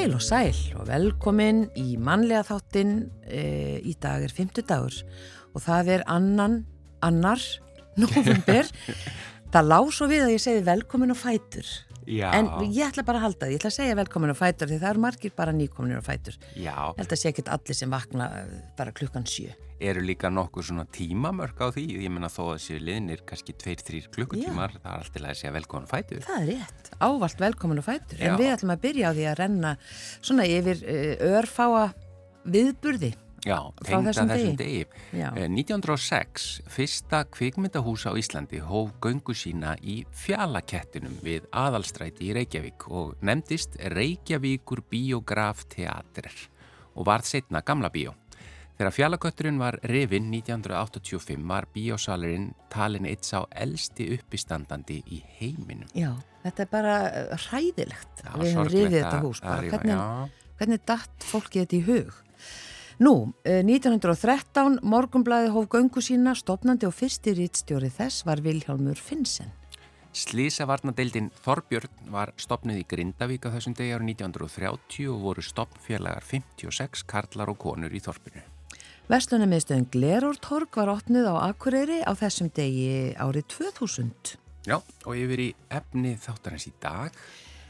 Heil og sæl og velkomin í mannlega þáttinn e, í dag er 50 dagur og það er annan, annar, november. það lág svo við að ég segi velkomin og fætur. Já. En ég ætla bara að halda það, ég ætla að segja velkomin og fætur því það eru margir bara nýkominir og fætur. Já, Ég held að sé ekkert allir sem vakna bara klukkan sjö. Eru líka nokkur svona tímamörk á því, ég menna þó að séu liðnir kannski 2-3 klukkutímar, það er alltaf að segja velkomin fætur. Það er rétt, ávalt velkomin og fætur. Já. En við ætlum að byrja á því að renna svona yfir uh, örfáa viðburði. Já, tengda þessum þessum degi. degi. Já. Eh, 1906, fyrsta kvikmyndahús á Íslandi hóf göngu sína í fjalakettinum við aðalstræti í Reykjavík og nefndist Reykjavíkur Biograf Teatrer og varð setna gamla bíó. Þegar fjalakötturinn var rifinn 1985 var bíósalurinn talin eitt sá elsti uppistandandi í heiminum. Já, þetta er bara uh, hræðilegt. Já, við rifið að- þetta hús. að Bara. rífa, Hvernig, hvernig datt fólki þetta í hug? Nú, eh, 1913, Morgunblæði hóf göngu sína, stopnandi og fyrsti rítstjóri þess var Vilhjálmur Finnsen. Slísavarnadeildin Þorbjörn var stopnuð í Grindavík á þessum degi árið 1930 og voru stopnfélagar 56 karlar og konur í Þorpinu. Vestlunarmiðstöðin Glerórtorg var opnuð á Akureyri á þessum degi árið 2000. Já, og yfir í efni þáttarins í dag.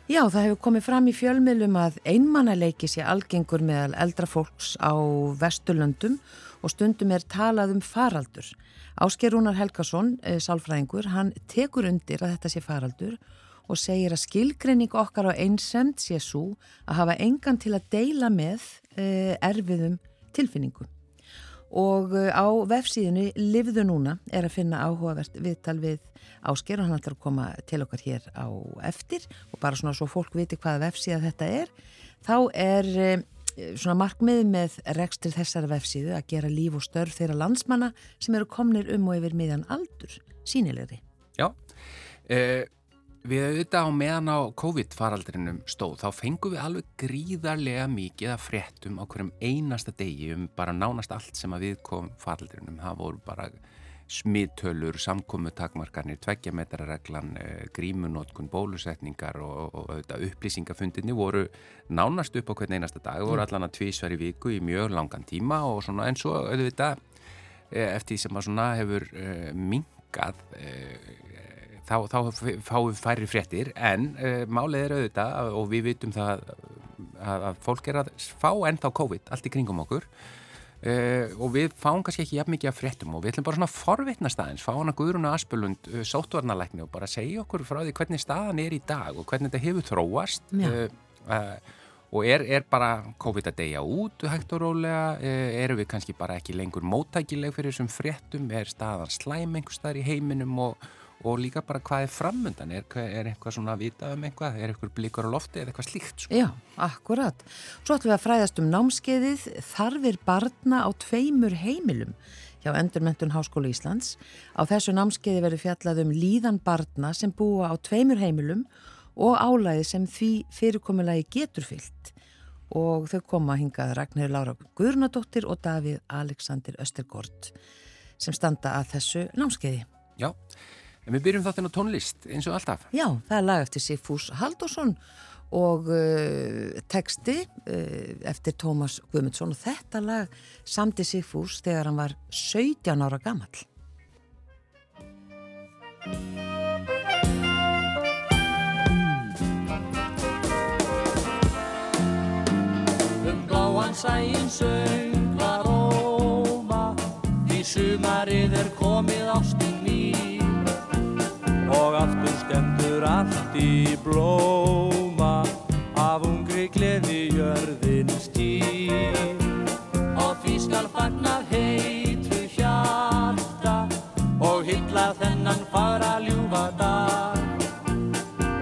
Já, það hefur komið fram í fjölmiðlum að einmannaleiki sé algengur meðal eldra fólks á Vesturlöndum og stundum er talað um faraldur. Ásker Rúnar Helgason, eh, sálfræðingur, hann tekur undir að þetta sé faraldur og segir að skilgreining okkar á einsemd sé svo að hafa engan til að deila með eh, erfiðum tilfinningum. Og eh, á vefsíðinu Livðu núna er að finna áhugavert viðtal við Ásker og hann ætlar að koma til okkar hér á eftir og bara svona svo fólk viti hvaða vefsíða þetta er. Þá er eh, svona markmið með rekstri þessara vefsíðu að gera líf og störf þeirra landsmanna sem eru komnir um og yfir miðjan aldur sínilegri. Já, eh, við auðvitað á meðan á COVID-faraldrinum stóð, þá fengum við alveg gríðarlega mikið af fréttum á hverjum einasta degi um bara nánast allt sem að við kom faraldrinum. Það voru bara smittölur, samkomu takmarkarnir, tveggjametrareglan, eh, grímunótkun, bólusetningar og, og auðvitað upplýsingafundinni voru nánast upp á hvern einasta dag, voru allan að tvísvar í viku í mjög langan tíma og svona en svo auðvitað eh, eftir því sem að svona hefur minkað uh, þá, þá fáum við færri fréttir en uh, málið er auðvitað að- og við vitum það að, að fólk er að fá ennþá COVID allt í kringum okkur Uh, og við fáum kannski ekki jafn mikið af fréttum og við ætlum bara svona forvitna staðins fá hana Guðruna Aspelund uh, sóttvarnalækni og bara segja okkur frá því hvernig staðan er í dag og hvernig þetta hefur þróast og er, er bara COVID að deyja út hægt og rólega, erum við kannski bara ekki lengur móttækileg fyrir þessum fréttum er staðan slæm einhver staðar í heiminum og, og líka bara hvað er framundan er, er eitthvað svona að vita um eitthvað er eitthvað blikur á lofti eða eitthvað slíkt sko? Já, akkurat. Svo ætlum við að fræðast um námskeiðið þarfir barna á tveimur heimilum hjá Endurmentun Háskóla Íslands. Á þessu námskeiði verður fjallað um líðan barna sem búa á tveimur heimilum og álæði sem því fyrirkomulagi getur fyllt. Og þau koma hingað Ragnir Lára Guðrunadóttir og Davíð Alexander Östergård sem standa að þessu námskeiði. Já, en við byrjum þáttinn á tónlist eins og alltaf. Já, það er lag eftir Sigfús Haldursson og uh, texti uh, eftir Tómas Guðmundsson. Og þetta lag samti Sigfús þegar hann var 17 ára gamall. Um bláan sæin sönglar óma. Því sumarið er komið ástin mín Og aftur stendur allt í blóma Af ungri gleði jörðin stýr Og því skal fagnað heitu hjarta Og hylla þennan fara ljúfa dag.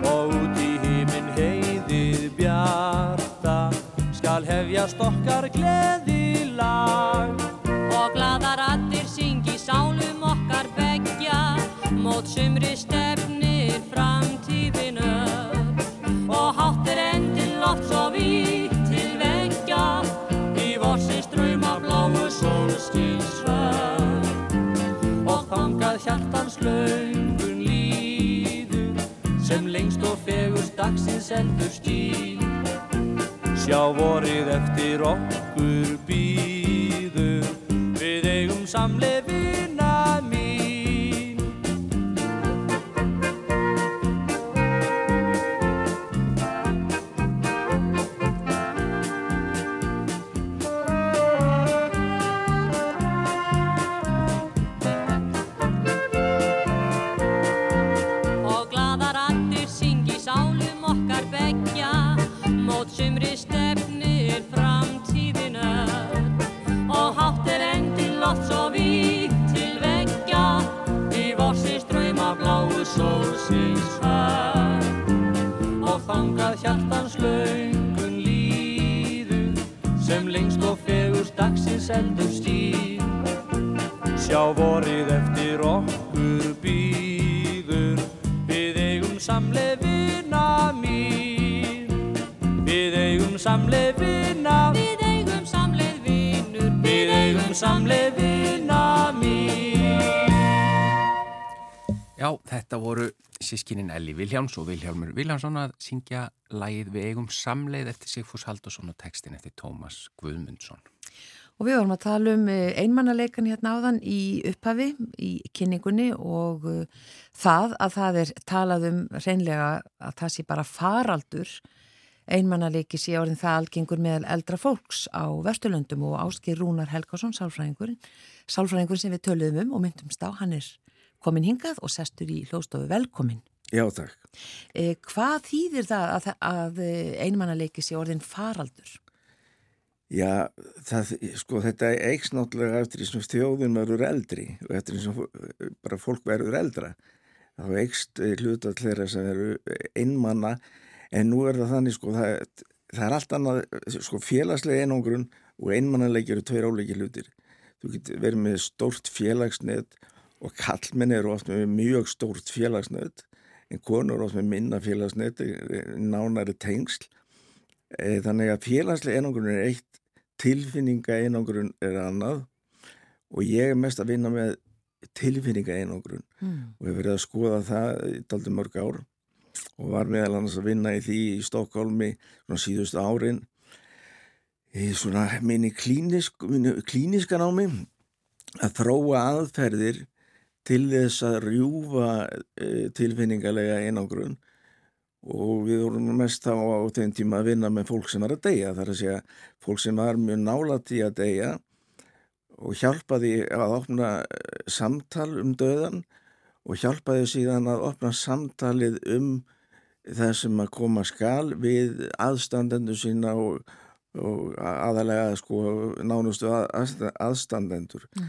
Og út í híminn heiðið bjarta skal hefjast okkar gleði lag löngun líður sem lengst og fegurst dagsins endur stíl Sjá vorið eftir okkur býður Við eigum samlefina hjartans löngun líður Sem lengst og fegurst dagsins eldur stýr. Sjá vorið eftir okkur býður Við eigum samlefina mín. Við eigum samlefina Við eigum samleið vinur Við eigum samlefina mín Já, þetta voru sískinin Elli Viljáms og Vilhjálmur Viljámsson að syngja lægið Við eigum samleið eftir Sigfús Haldursson og textin eftir Tómas Guðmundsson. Og við vorum að tala um eh, einmannaleikan hérna áðan í upphafi, í kynningunni og uh, það að það er talað um reynlega að það sé bara faraldur einmannaleiki sé orðin það algengur meðal eldra fólks á Vesturlöndum og Áskir Rúnar Helgason, sálfræðingurinn, sálfræðingurinn sem við töluðum um og myndumst á, hann er komin hingað og sestur í hljóstofu velkomin. Já, takk. Eh, hvað þýðir það að, að einmannaleiki sé orðin faraldur? Já, það, sko, þetta eiks náttúrulega eftir því sem þjóðun verður eldri og eftir því sem bara fólk verður eldra. Þá eikst hluta til þeirra sem eru einmanna en nú er það þannig, sko, það, það er allt annað, sko, félagslega einangrun og einmannalegi eru tveir áleiki hlutir. Þú getur verið með stórt félagsnett og kallmenn eru oft með mjög stórt félagsnett en konur oft með minna félagsnett, nánari tengsl. Eh, Þannig að félagslega einangrun er eitt, tilfinninga einangrun er annað. Og ég er mest að vinna með tilfinninga einangrun Mm. og hef verið að skoða það í daldi mörg ár. Og var meðal annars að vinna í því í Stokkólmi svona síðustu árin. Í svona minni klínisk, minni klíniska námi. Að þróa aðferðir til þess að rjúfa e, tilfinningalega einangrun og við vorum mest þá á þeim tíma að vinna með fólk sem var að deyja þar að segja fólk sem var mjög í að deyja og hjálpaði að opna eh, samtal um döðan og hjálpaði síðan að opna samtalið um það sem að koma skal við aðstandendur sína og, og aðalega sko nánustu að, aðstandendur Já.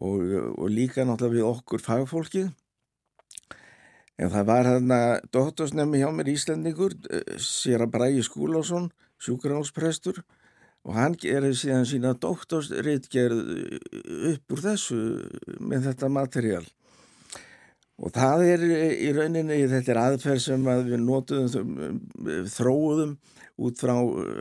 Og, og líka náttúrulega við okkur fagfólkið En það var hérna doktorsnemi hjá mér Íslandingur, sér að Bræði Skúlásson, sjúkránásprestur og hann gerir síðan sína doktorsritgerð upp úr þessu með þetta materiál. Og það er í rauninni, þetta er aðferð sem að við notuðum, þróuðum út frá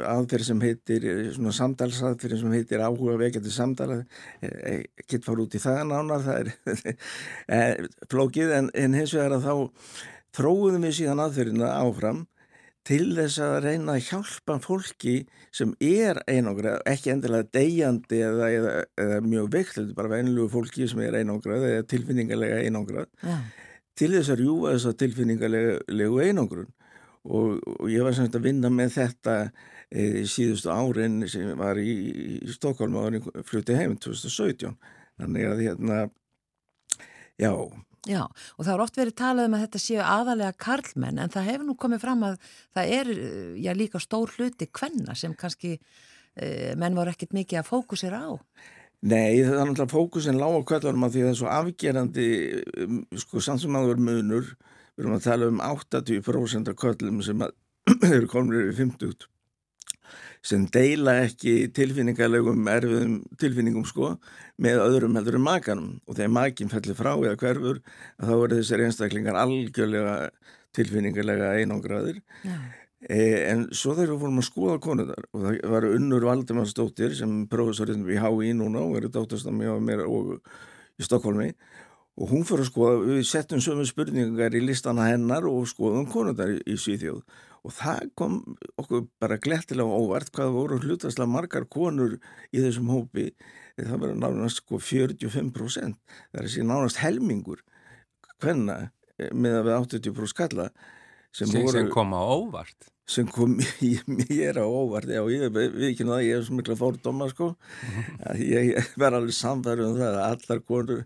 aðferð sem heitir, svona samtalsaðferð sem heitir áhuga vekjandi samtala, gett fara út í það nánar, það er flókið, en, en hins vegar að þá þróuðum við síðan aðferðina áfram til þess að reyna að hjálpa fólki sem er einangrað, ekki endilega deyjandi eða, eða, eða mjög veikt, bara venilegu fólki sem er einangrað eða tilfinningarlega einangrað, Já. til þess að rjúa þess að tilfinningarlegu einangrun og, og ég var semst að vinna með þetta e, síðustu árin sem var í, í Stokkólm árin flutti heim 2017 þannig að hérna já, Já, og það er oft verið talað um að þetta séu aðalega karlmenn en það hefur nú komið fram að það er eh, já, líka stór hluti kvenna sem kannski eh, menn voru ekkit mikið að fókusera á. Nei, það er náttúrulega fókusin lág á kvöldarum að því að það er svo afgerandi um, sko er munur við erum að tala um 80% af kvöldum sem að eru komnir yfir 50 sem deila ekki tilfinningarlegum erfiðum tilfinningum sko með öðrum heldur en makanum. Og þegar makin fellir frá eða hverfur þá eru þessar einstaklingar algjörlega tilfinningarlega einangraðir. Já. e, en svo þegar við fórum að skoða konuðar og það var Unnur Valdemarsdóttir sem professorinn við HÍ núna og eru dóttastammi á mér og í Stokkólmi og hún fyrir að skoða, við settum sömu spurningar í listana hennar og skoðum konundar í, í Svíþjóð og það kom okkur bara glettilega óvart hvað voru hlutastlega margar konur í þessum hópi. Það var nánast sko 45% það er þessi nánast helmingur hvenna eh, með að við 80% skalla sem, sem, voru, sem kom á óvart? sem kom mér á óvart. Já, ég við ekki náða, ég er svo mikla fórdóma sko, að ég verði alveg samfærið um það að allar konur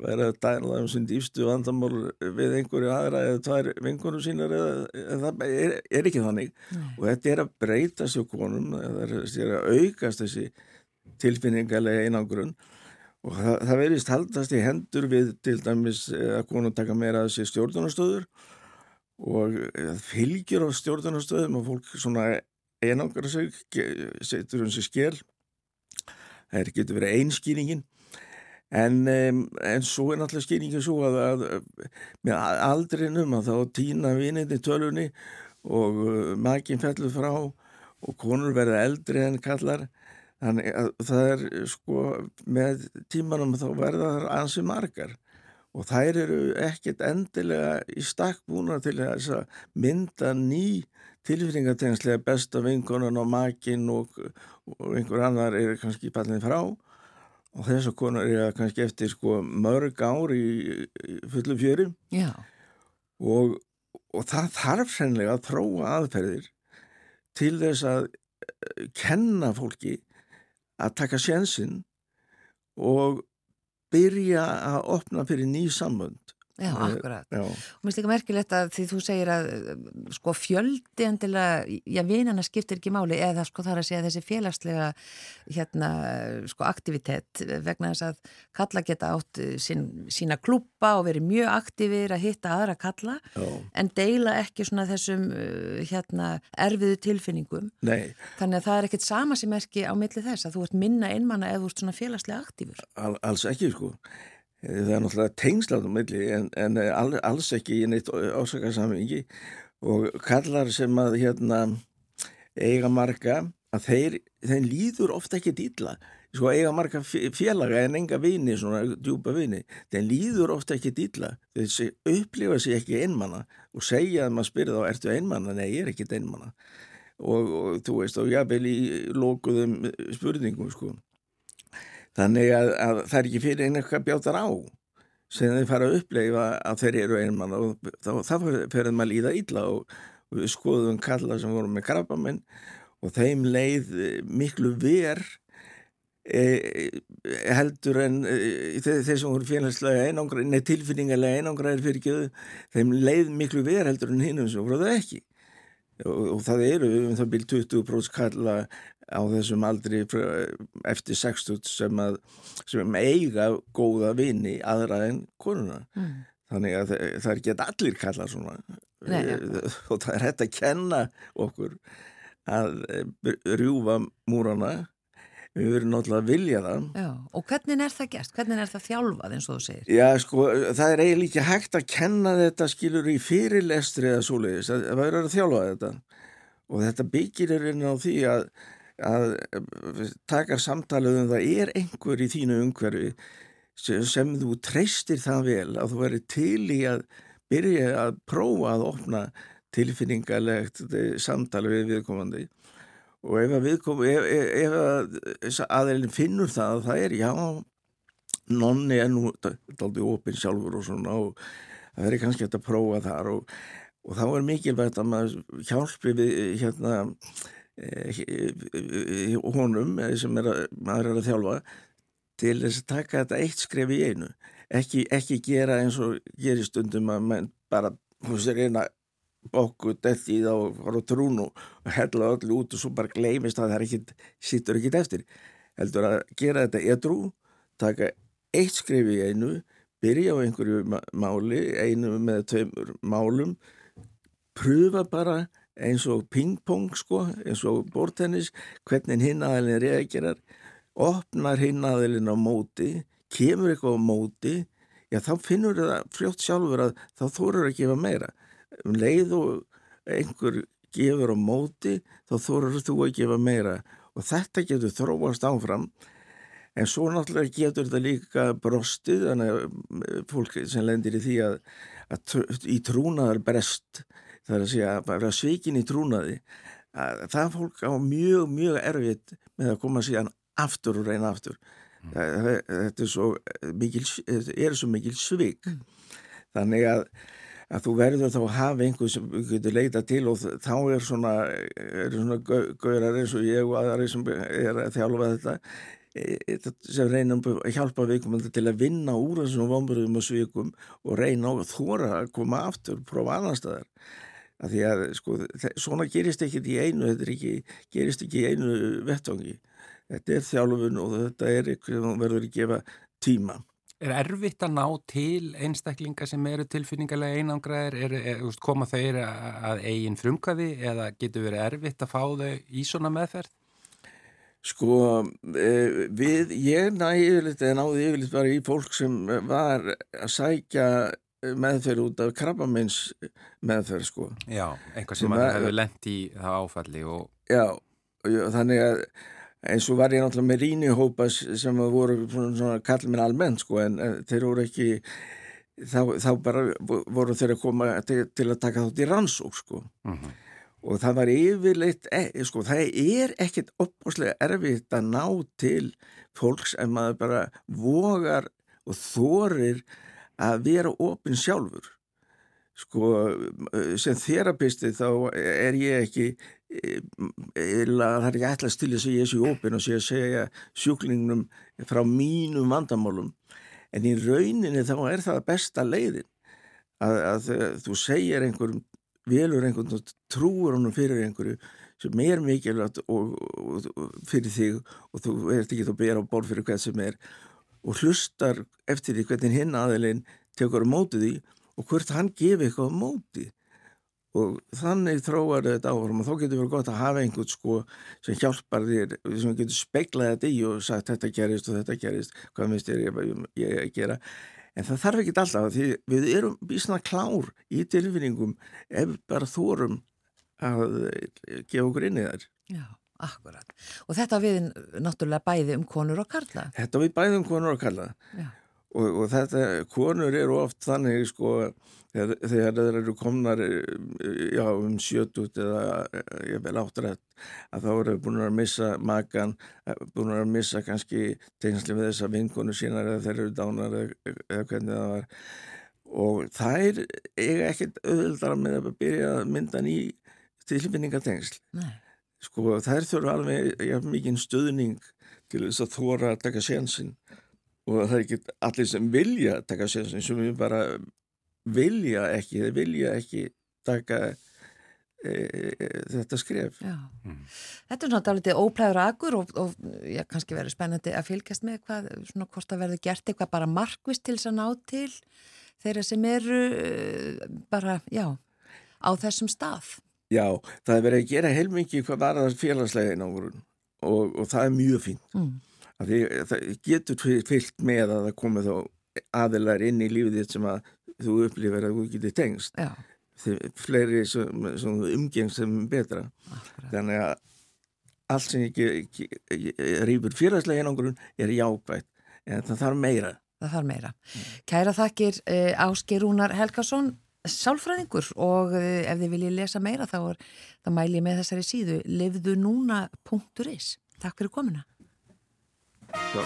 verði að dæla um sín dýfstu vandamál við einhverju aðra eða tvær vinkonum sínar eða, það er, er ekki þannig. Nei. og þetta er að breyta sér konum það er að aukast þessi tilfinningarlega einangrun. Og það, það verðist haldast í hendur við til dæmis að konum taka meira að sér stjórnunastöður og eh, fylgjur á stjórnarnastöðum og fólk svona einangra sig, setur hún sér skell það getur verið einskýringin en, en svo er náttúrulega skýringin svo að, að með aldrinum að þá týna vinið í tölunni og makinn fellur frá og konur verða eldri en kallar þannig að það er sko með tímanum þá verða það ansi margar. Og þær eru ekkert endilega í stakk búna til að mynda ný tilfinningatengslega besta vinkonan og makinn og, og einhver annar er kannski pallin frá. og þess að konar er kannski eftir sko mörg ár í, í fullu fjöri. Og, og það þarf sennilega að prófa aðferðir til þess að eh, kenna fólki að taka sjensin og byrja að opna fyrir ný sambönd Já, eh, akkurat. Já. Og mér finnst ekki merkilegt að því þú segir að sko fjöldi endilega, já vinana skiptir ekki máli eða sko þar að segja þessi félagslega hérna sko aktivitet vegna þess að kalla geta átt sín, sína klúpa og verið mjög aktivir að hitta aðra kalla já. en deila ekki svona þessum hérna erfiðu tilfinningum. Nei. Þannig að það er ekkit sama sem merki á milli þess að þú ert minna einmanna eða þú ert svona félagslega aktífur. All, alls ekki sko. Það er náttúrulega tengsláðum milli en, en alls ekki í neitt ásakarsamengi og kallar sem að hérna eiga marga að þeir, þeir líður ofta ekki dýla sko eiga marga félaga en enga vini, svona djúpa vini þeir líður ofta ekki dýla þeir upplifa sér ekki einmanna og segja að maður spyrja þá, ertu einmanna? Nei, ég er ekki einmanna og, og þú veist, og vil í lokuðum spurningum sko þannig að, að það er ekki fyrir einhverja bjátar á sem þeir fara að uppleifa að þeir eru einmann og þá, þá fyrir maður líða illa og, og við skoðum kalla sem voru með krabbamenn og þeim leið miklu ver e, heldur en e, þeir, sem voru félagslega einangra, neð tilfinningarlega einangraðir fyrir ekki þeim leið miklu ver heldur en hinnum sem voru það ekki. Og, og það eru um það byrj 20% kalla á þessum aldri eftir 60 sem, að, sem eiga góða vini aðra en konuna mm. þannig að það, er ekki allir kalla svona Nei, ja. og það er hægt að kenna okkur að eh, rjúfa múrana við verðum náttúrulega að vilja það Já, og hvernig er það gert? Hvernig er það þjálfað eins og þú segir? Já, sko, það er eiginlega ekki hægt að kenna þetta skilur í fyrirlestri eða svoleiðis, það verður að þjálfa þetta og þetta byggir er inn á því að að taka samtalið um það er einhver í þínu umhverfi sem, þú treystir það vel að þú verður til í að byrja að prófa að opna tilfinningalegt samtalið við viðkomandi? Og ef að viðkomandi ef, ef, að aðeins finnur það að það er já nonni er nú aldrei opinn sjálfur og svona og það verður kannski að prófa þar og, og þá er mikilvægt að maður hjálpi við hérna Eh, honum eh, sem er að, maður er að þjálfa til þess að taka þetta eitt skref í einu. Ekki, ekki gera eins og gerir stundum að mann bara hún sér eina bóku dætt í það og fara á trún og hella öll út og svo bara gleimist að það ekkit, sittur ekkit eftir. Heldur að gera þetta edru taka eitt skref í einu byrja á einhverju máli einu með tveimur málum pröfa bara eins og pingpong sko, eins og bortennis, hvernig hinn aðeins reagerar, opnar hinn aðeins á móti, kemur eitthvað á móti, já þá finnur það fljótt sjálfur að þá þórar að gefa meira. Um leið og einhver gefur á móti, þá þórar þú að gefa meira og þetta getur þróast áfram en svo náttúrulega getur þetta líka brostið þannig að fólk sem lendir í því að, að í trúnaðar brest það er að segja að vera svikin í trúnaði að það fólk á mjög mjög erfitt með að koma síðan aftur og reyna aftur mm. þetta er svo mikil, er svo mikil svik mm. þannig að að þú verður þá að hafa einhver sem getur leita til og þá er svona, er svona gaurar eins og ég og aðari sem er að þjálfa þetta e, e, sem reynum að hjálpa viðkomandi til að vinna úr þessum vomburðum og svikum og reyna á þóra að koma aftur, prófa annar staðar að því að sko svona gerist ekki í einu, þetta ekki, gerist ekki í einu vettangi þetta er þjálfun og þetta er eitthvað sem verður að gefa tíma. Er erfitt að ná til einstaklinga sem eru tilfinningarlega einangraðir, er, er, koma þeir að eigin frumkvæði eða getur verið erfitt að fá þau í svona meðferð? Sko, eh, við, ég næði yfirleitt eða náði yfirleitt bara í fólk sem var að sækja meðferð út af krabbamins meðferð, sko. Já, einhvað sem, sem hefur lendt í það áfalli og... Já, þannig að eins og var ég náttúrulega með rínihópa sem voru svona, svona kallið minn almennt sko en þeir voru ekki þá, þá bara voru þeir að koma til, til að taka þátt í rannsók sko mhm. -huh. og það var yfirleitt e, sko það er ekkert opbúslega erfitt að ná til fólks en maður bara vogar og þorir að vera ofinn sjálfur. Sko sem þerapisti þá er ég ekki eða það er ekki ætlast til þess að ég sé ópinn og sé að segja sjúklingnum frá mínum vandamálum. En í rauninni þá er það besta leiðin. Að, að þú segir einhverjum velur einhvern og trúur honum fyrir einhverju sem er mikilvægt og, og, og fyrir þig og þú ert ekki að bera á ból fyrir hvað sem er og hlustar eftir því hvernig hinn aðeilin tekur á mótið því og hvert hann gefi eitthvað á móti. Og þannig þróar þetta áfram og þá getur verið gott að hafa einhvern sko sem hjálpar þér, sem getur speglað þetta í og sagt þetta gerist og þetta gerist hvað minnst er ég, ég að gera? En það þarf ekki alltaf því við erum bísna klár í tilfinningum ef bara þórum að gefa okkur inn í þær. Já, akkurat. Og þetta við náttúrulega bæði um konur og karla. Þetta við bæði um konur og karla. Og, og þetta, konur eru oft þannig sko þegar, þeir eru komnar já, um sjötut eða ég vel áttrætt að þá eru búin að missa makan, búin að missa kannski tegnsli við þessa vinkonu sínar eða þeir eru dánar eða, eða hvernig það var. Og þær eiga ekkert auðvildar með að byrja að mynda ný tilfinningatengsl sko þær þurfa alveg ja, mikið stöðning til þess að þóra að taka sénsinn. Og það er ekki allir sem vilja taka sérstofn sem við bara vilja ekki, þeir vilja ekki taka e, e, þetta skref. Mm. Þetta er náttúrulega litið óplæður agur og, og já, kannski verður spennandi að fylgjast með hvað, svona hvort að verður gert eitthvað bara markvist til þess að ná til þeirra sem eru e, bara, já, á þessum stað Já, það er verið að gera heilmikið hvað var það félagslega í nágrun og, og það er mjög fínt. Mm. Því, það getur fyllt með að það komi þá aðilar inn í lífið þitt sem að þú upplifir að þú getur tengst. Þegar fleiri umgengst sem betra. Akkurat. þannig að allt sem ekki rýfur fyrirslega einangrun er jákvægt en það þarf meira. Það þarf meira. Kæra þakkir eh, Ásker Rúnar Helgason sálfræðingur og eh, ef þið viljið lesa meira þá er það mæli með þessari síðu lefðunúna.is Takk fyrir komina. So.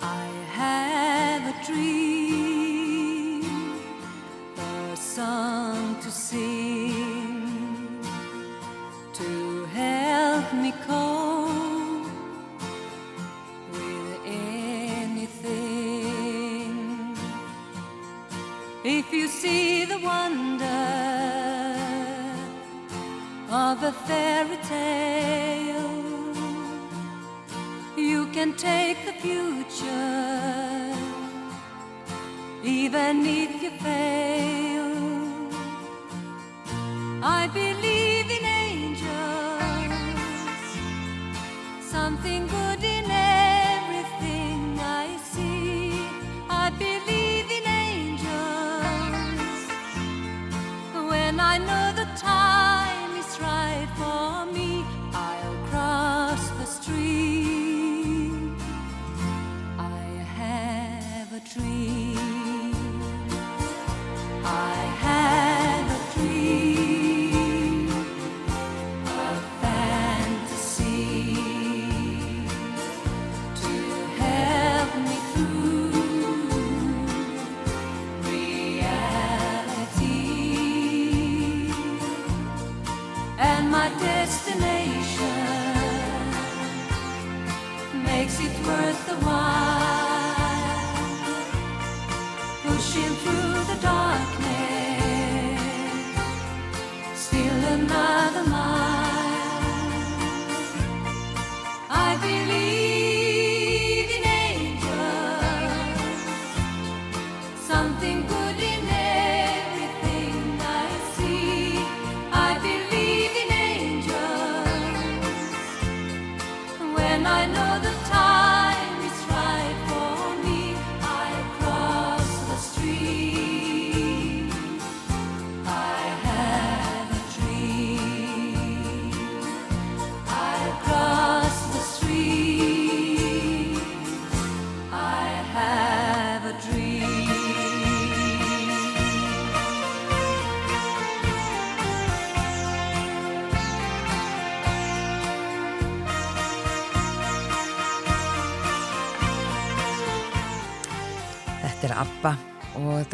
I have a dream,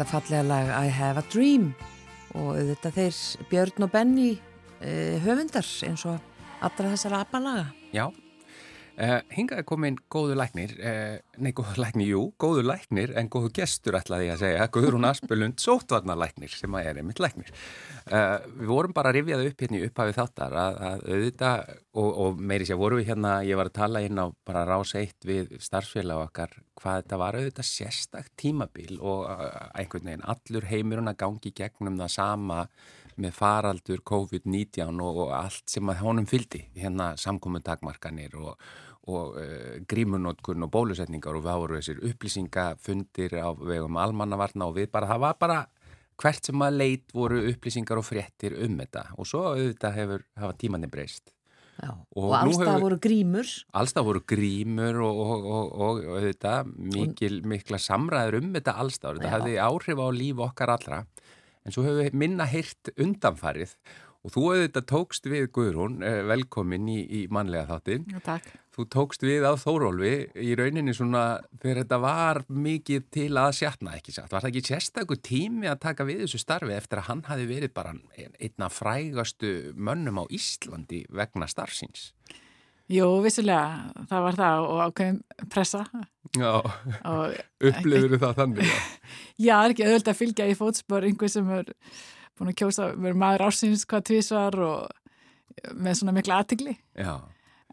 þetta fallega lag I Have a Dream og þetta þeir Björn og Benny uh, höfundar eins og allra þessara ABBA laga. Já, uh, hingað er komin góðu læknir, uh, nei góðu læknir, jú, góðu læknir en góðu gestur ætlaði ég að segja, Guðrún Aspelund sótvarnalæknir sem að er einmitt læknir. Uh, við vorum bara að rifjaði upp hérna í upphafið þáttar að, að auðvitað og, og meiri sér voru við hérna, ég var að tala inn á bara rás eitt við starfsfélag okkar hvað þetta var auðvitað sérstakt tímabil og einhvern veginn allur heimurinn að gangi gegnum það sama með faraldur COVID-19 og, og allt sem að honum fyldi, hérna samkomin takmarkanir og, og uh, grímunótkun og bólusetningar og við voru þessir upplýsingafundir á vegum almannavarna og við bara, það var bara hvert sem að leit voru upplýsingar og fréttir um þetta og svo auðvitað hefur hafa tímanni breyst. Já. Og Og, allstað voru grímur. Allstað voru grímur og, og, og, auðvitað mikil, mikla samræður um þetta allstað. Þetta hefði áhrif á líf okkar allra. En svo hefur við minna heyrt undanfarið og þú auðvitað tókst við Guðrún, eh, velkomin í, í mannlega þáttin. Já, takk. Þú tókst við á Þórólfi í rauninni svona þegar þetta var mikið til að sjatna ekki satt. Var það ekki sérstakur tími að taka við þessu starfi eftir að hann hafi verið bara einna frægastu mönnum á Íslandi vegna starfsins? Jú, vissulega, það var það og ákveðin pressa Já, upplifur það þannig? Já. já, það er ekki auðvitað að fylgja í fótspor einhver sem er búin að kjósa, verið maður ársins hvað tvísvar og með svona mikla aðtigli. Já,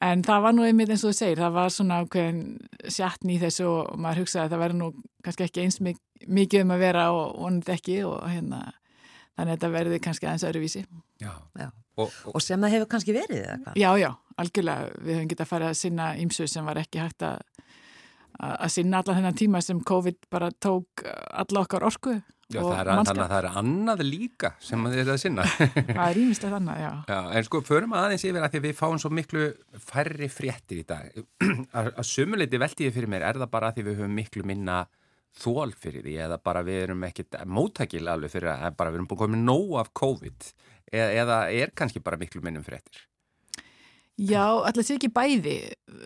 En það var nú einmitt eins og þú segir, það var svona ákveðin sjatni í þessu og maður hugsaði að það verður nú kannski ekki eins mik mikið um að vera og vonandi ekki og hérna, þannig að þetta verði kannski aðeins öðruvísi. já. Já. Og, og, Og sem það hefur kannski verið eða hvað? Já, já, algjörlega, við höfum getað að fara að sinna ímsu sem var ekki hægt að að sinna allan þennan tíma sem COVID bara tók alla okkar orku já, er, þannig að það er annað líka sem þið er að sinna. Það er ímislegt annað, já. Já, en sko, förum aðeins yfir að því við fáum svo miklu færri fréttir í dag. að, sumuleiti velti ég fyrir mér, er það bara að því við höfum miklu minna þól fyrir því eða bara við erum ekkit móttakil alveg fyrir að bara við erum búin komið nóg af COVID eða, eða er kannski bara miklu minnum fréttir? Já, alltaf sé ekki bæði.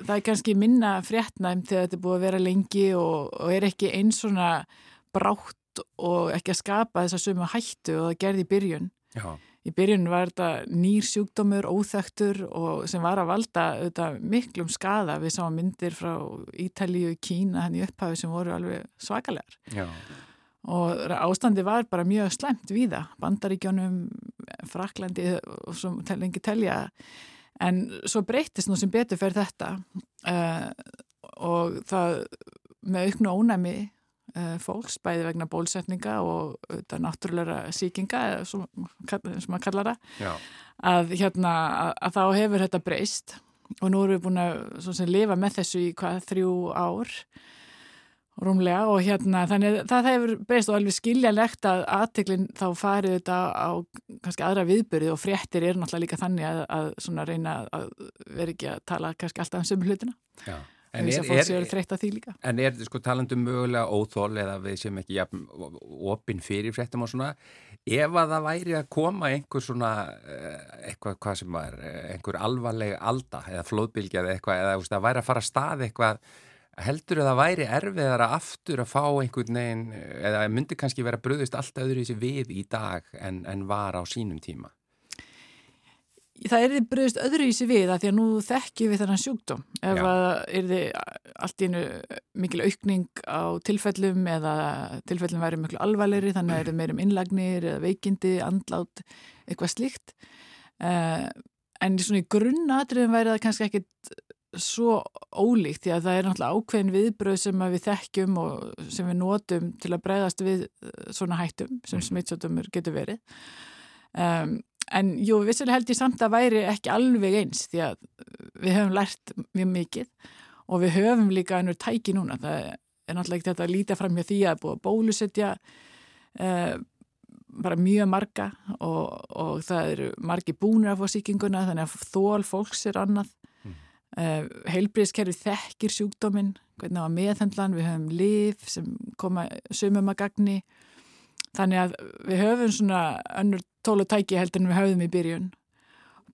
Það er kannski minna fréttnæm þegar þetta er búið að vera lengi og, og er ekki eins svona brátt og ekki að skapa þessa sömu hættu og það gerði í byrjun. Já, Í byrjun var þetta nýr sjúkdómur, óþektur og sem var að valda auðvitað, miklum skada. Við sáum myndir frá Ítalíu, Kína, hann í upphafi sem voru alveg svakalegar. já, Og ástandi var bara mjög slæmt víða. Bandaríkjónum, Fraklandi og svo lengi telja. En svo breytist nú sem betur fyrir þetta uh, og það með auknu ónæmi fólks, bæði vegna bólsetninga og þetta náttúrulega síkinga, sem maður kallar það, að, hérna, að, að þá hefur þetta breyst og nú erum við búin að lifa með þessu í hvað þrjú ár rúmlega. Og hérna þannig að það hefur breyst og alveg skiljalegt að aðteklinn þá farið þetta á kannski aðra viðbyrði og fréttir er náttúrulega líka þannig að, að svona reyna að vera ekki að tala kannski alltaf um sömu hlutina. Já. En þess er, að fólk séu að því líka. En er sko talandum mögulega óþól eða við sem ekki jafn, opinn fyrir fréttum og svona ef að það væri að koma einhver svona eh, eitthvað hvað sem var eh, einhver alvarleg alda eða flóðbylgja eða eitthvað eða veist, það væri að fara að stað eitthvað heldur að það væri erfiðara aftur að fá einhvern veginn eða myndi kannski vera bröðist allt öðru í sig við í dag en, en var á sínum tíma það er þið bröðist öðru í sig við að því að nú þekkjum við þennan sjúkdóm. Ef að er þið allt í einu mikil aukning á tilfellum eða tilfellum væri miklu alvarlegri þannig að er þið meir um innlagnir eða veikindi, andlát eitthvað slíkt. Uh, en svona í grunnatriðum væri það kannski ekkit svo ólíkt því að það er náttúrulega ákveðin viðbröð sem við þekkjum og sem við notum til að bregðast við svona hættum sem smittsjóttumur getur verið. Um, en jú, vissilega held ég samt að væri ekki alveg eins því að við höfum lært mjög mikið og við höfum líka ennur tæki núna. Það er náttúrulega ekki þetta að líta fram hjá því að búa að bólusetja uh, bara mjög marga og, og það eru margi búnir að fá sýkinguna þannig að þól fólks er annað. Uh, heilbríðiskerfi þekkir sjúkdóminn, hvernig á að meðhendlan, við höfum liv sem koma sumum að gagni. Þannig að við höfum svona önnur tólu tæki heldur en við höfum í byrjun.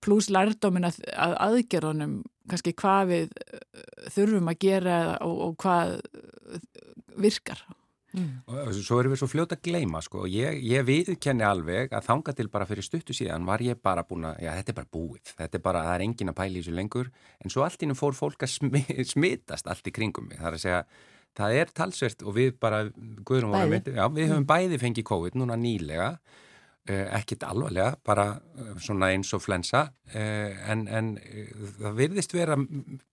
Plús lærdómin að, að aðgerðunum, kannski hvað við uh, þurfum að gera og, og hvað uh, virkar. Og svo erum við svo fljóta að gleyma sko. ég, ég viðkenni alveg að þanga til bara fyrir stuttu síðan var ég bara búin að, já þetta er bara búið, þetta er bara, það er engin að pæla í þessu lengur, en svo allt innum fór fólk að smi, smitast allt í kringum mig, það er að segja, það er talsvert og við bara, guðrum voru Bæði. myndi, já við höfum bæði fengið COVID núna nýlega, ekkit alvarlega, bara uh, svona eins og flensa, uh, en, en það virðist vera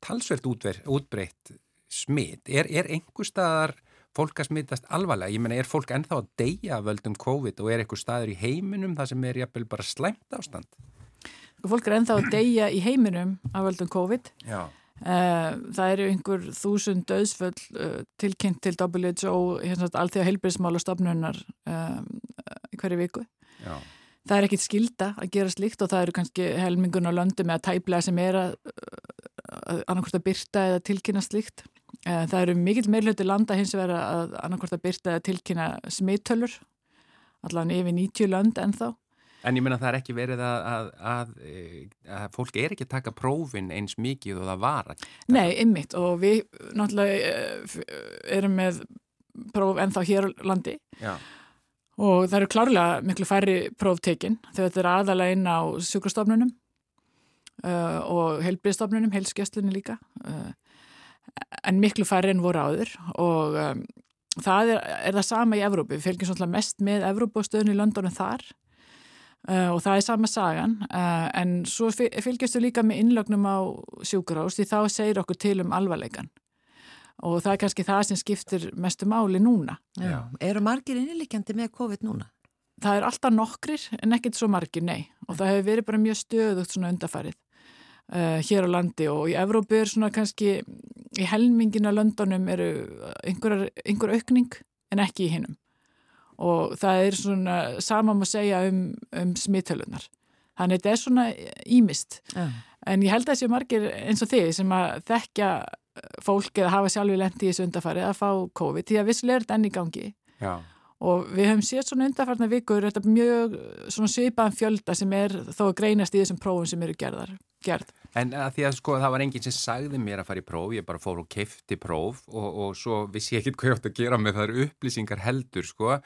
talsvert útver, útbreytt smitt, er, er einhver staðar fólk að smittast alvarlega, ég meina er fólk ennþá að deyja völdum COVID og er eitthvað staður í heiminum það sem er jafnvel bara slæmt ástand? Fólk er ennþá að deyja í heiminum af völdum COVID. Já, það eru einhver þúsund döðsföll tilkynnt til WHO, hérna allþjóða heilbyrðismála stofnunar um, í hverju viku. Já, Það er ekkit skilda að gera slikt og það eru kannski helmingun á löndum eða tæplega sem er að, að annarkvort að byrta eða tilkynna slikt. Uh, það eru mikill meirlötu landa hins vegar að annarkvort að byrta eða tilkynna smittölur, allan yfir 90 lönd ennþá. En ég meina það er ekki verið að, að, að, að fólk er ekki að taka prófin eins mikið og það var að Nei, ymmit og við náttúrulega eh, erum með próf ennþá hér landi Já, og það eru klárlega miklu færri próftekin þegar þetta er aðalega inn á sjúkrastofnunum uh, og heilbriðstofnunum, heilskestlunni líka uh, en miklu færri en voru áður. Og um, það er, er það sama í Evrópu, við fylgjum svolítið mest með Evrópu og stöðun í Londonum þar Uh, og það er sama sagan uh, en svo fyl- fylgjastu líka með innlögnum á sjúkurás því þá segir okkur til um alvarleikan og það er kannski það sem skiptir mestu máli núna. Já. Eru margir innlíkjandi með COVID núna? Það er alltaf nokkrir en ekkert svo margir, nei og það hefur verið bara mjög stöðugt svona undarfærið uh, hér á landi og í Evrópu er svona kannski í helmingina löndunum eru einhver, einhver aukning en ekki í hinnum og það er svona sama má segja um, um smittölunar. Þannig að þetta er svona ímist. Já. En ég held að þessi margir eins og þið sem að þekkja fólk eða hafa sjálfur lendi í þessu undarfæri að fá COVID því að vissulega er þetta enn í gangi. Já, og við höfum séð svona undarfærna vikur þetta mjög svona svipaðan fjölda sem er þó að greinast í þessum prófum sem eru gerðar, gerð. En að því að sko það var enginn sem sagði mér að fara í próf, ég bara fór og kefti próf og, og svo vissi ég ekkert hvað ég átt að gera með þar upplýsingar heldur sko.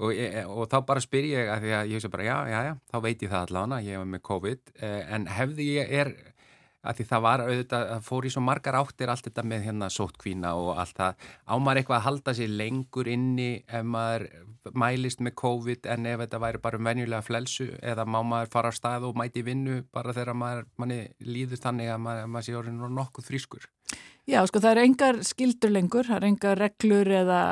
Og, ég, og þá bara spyr ég að því að ég hugsa bara já, já, já, þá veit ég það allavega, ég var með COVID eh, en hefði ég er að því það var auðvitað, það fór í svo margar áttir allt þetta með hérna sóttkvína og allt það, ámar eitthvað að halda sér lengur inni ef maður mælist með COVID en ef þetta væri bara um venjulega flelsu eða má maður fara á stað og mæti vinnu bara þegar maður, manni líður þannig að maður, maður sé orðin og nokkuð frískur. Já, sko það er engar skildur lengur, það er engar reglur eða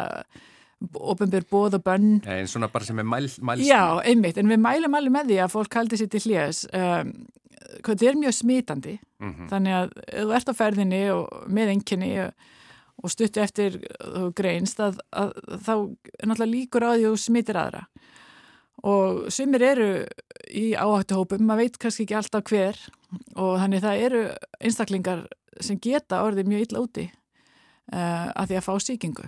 ofinbyr bóð og bönn. En svona bara sem er mæl, mælst Já, einmitt, en við mælum alveg með því að fólk haldi sér til hljés. Um, hvað þetta er mjög smitandi, Mhm. þannig að þú ert á ferðinni og með enginni og, stuttu eftir þú greinst að, að þá er náttúrulega líkur á því að þú smitir aðra og sumir eru í áhættuhópum, maður veit kannski ekki alltaf hver og þannig það eru einstaklingar sem geta orðið mjög illa úti uh, að því að fá sýkingu.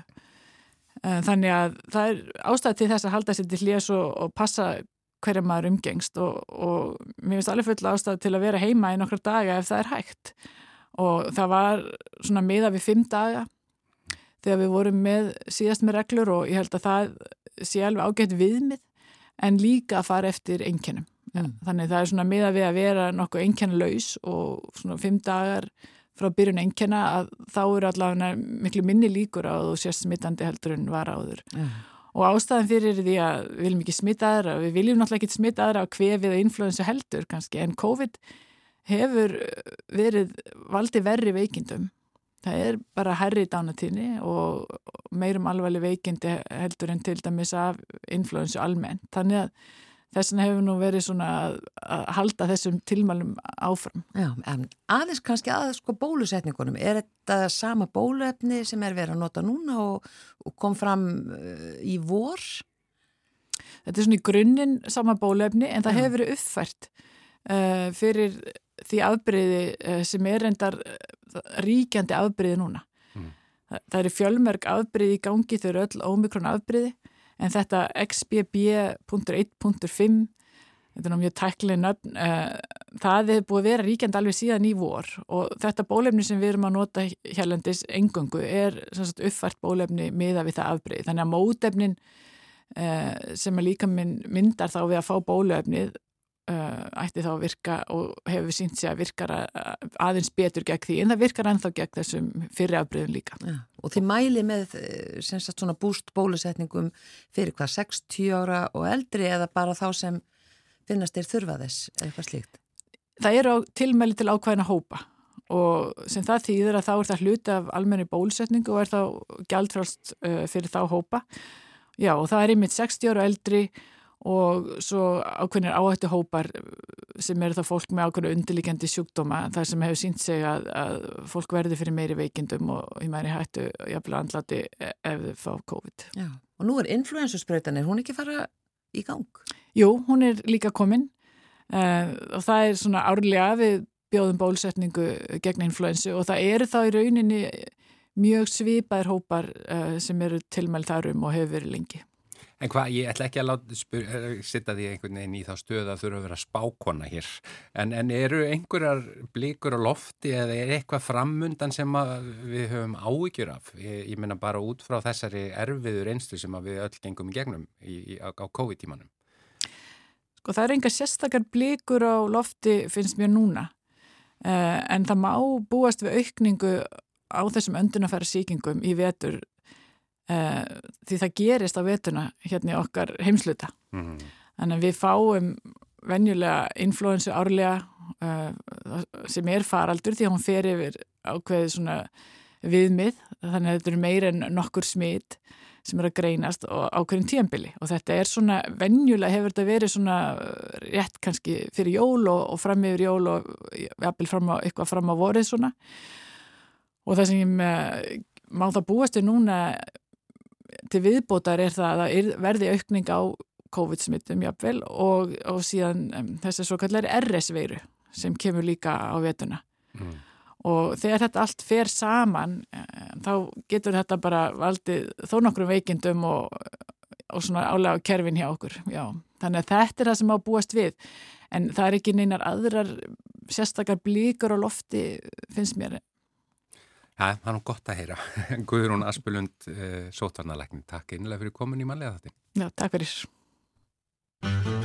Uh, þannig að það er ástæð til þess að halda sér til hljés og, og passa hverja maður umgengst og, og mér finnst alveg full ástæð til að vera heima í nokkra daga ef það er hægt og það var svona miða við fimm daga þegar við vorum með síðast með reglur og ég held að það sé alveg ágætt viðmið en líka að fara eftir einkennum Mm. Þannig það er svona miða við að vera nokkuð einkennlaus og svona fimm dagar frá byrjun einkenna að þá eru allavega miklu minni líkur á þú sést smittandi heldur en var áður. Já. Og ástæðan fyrir því að við viljum ekki smitta aðra, við viljum náttúrulega ekki smitta aðra á kvefið og influensu heldur kannski, en COVID hefur verið valdi verri veikindum. Það er bara herri dánatíðni og meirum alvarleg veikindi heldur en til dæmis af influensu almennt. Þannig að þess vegna hefur nú verið svona að, að halda þessum tilmælum áfram. Já, en aðeins kannski aðeins sko bólusetningunum, er þetta sama bóluefni sem er verið að nota núna og, og kom fram uh, í vor? Þetta er svona í grunninn sama bólefni en það Já. hefur verið uppfært uh, fyrir því afbreyði uh, sem er endar uh, ríkjandi afbreyði núna. Mm. Það, það eru fjölmörg afbreyði í gangi þau eru öll ómikrón afbreyði en þetta XBB.1.5 þetta er ná mjög tækli nöfn uh, það er búið að vera ríkjandi alveg síðan í vor. Og þetta bólefni sem við erum að nota hérlendis engöngu er sagt, uppfært bólefni miða við það afbreyði þannig að mótefnin uh, sem er líka myndar þá við að fá bóluefnið uh, ætti þá að virka og hefur sínt sig að virkar að- aðeins betur gegn því en það virkar ennþá gegn þessum fyrri afbreyðum líka. Já. Og þið mæli með eh, sagt búst bólusetningum fyrir hvað 60 ára og eldri eða bara þá sem finnast þeir þurfa þess eða eitthvað slíkt? Það eru tilmæli til ákvæðina hópa og sem það þýðir að þá er það hluti af almenni bólusetningu og er þá gjaldfrálst uh, fyrir þá hópa. Já og það er einmitt 60 ára og eldri og svo ákveðnir áhættu hópar sem eru það fólk með ákveðnu undirlíkjandi sjúkdóma þar sem hefur sínt sig að, að fólk verður fyrir meiri veikindum og í meiri hættu jafnvel andlati ef þau fá COVID. Já. Og nú er influensusbreytanir, hún ekki fara í gang? Jú, hún er líka komin uh, og það er svona árlega við bjóðum bólusetningu gegn influensu og það eru þá í rauninni mjög svipaðir hópar uh, sem eru tilmæl þarum og hefur verið lengi. En hvað, ég ætla ekki að eh, sitta því einhvern veginn í þá stöð að þurfa að vera spákona hér. En, en eru einhverjar blíkur á lofti eða er eitthvað framundan sem við höfum áhyggjur af? Ég, ég menna bara út frá þessari erfiður einslu sem við öll gengum í gegnum í, í, á, á COVID-tímanum. Sko það er enga sérstakar blikur á lofti finnst mér núna uh, en það má búast við aukningu á þessum öndunafæra síkingum í vetur uh, því það gerist á vetuna hérna í okkar heimsluta. Mm. Þannig að við fáum venjulega influensu árlega uh, sem er faraldur því að hún fer yfir ákveðið svona viðmið þannig að þetta eru meira en nokkur smitt sem er að greinast og ákveðin tíambili og þetta er svona venjulega hefur þetta verið svona uh, rétt kannski fyrir jól og, og fram yfir jól og jafnvel fram á, eitthvað fram á vorið svona og það sem uh, má það búast við núna til viðbótar er það að það er- verði aukning á COVID-smittum jafnvel og, og síðan um, þessi svo kallar RS-veiru sem kemur líka á vetuna Mm. og þegar þetta allt fer saman þá getur þetta bara valdið þó nokkrum veikindum og, og svona álega kerfin hjá okkur já. þannig að þetta er það sem á búast við en það er ekki neinar aðrar sérstakar blíkur á lofti finnst mér Já, það er nú gott að heyra. Guðrún Aspelund, uh, sótvarnalæknin, takk einlega fyrir komin í manlega þetta. já, takk fyrir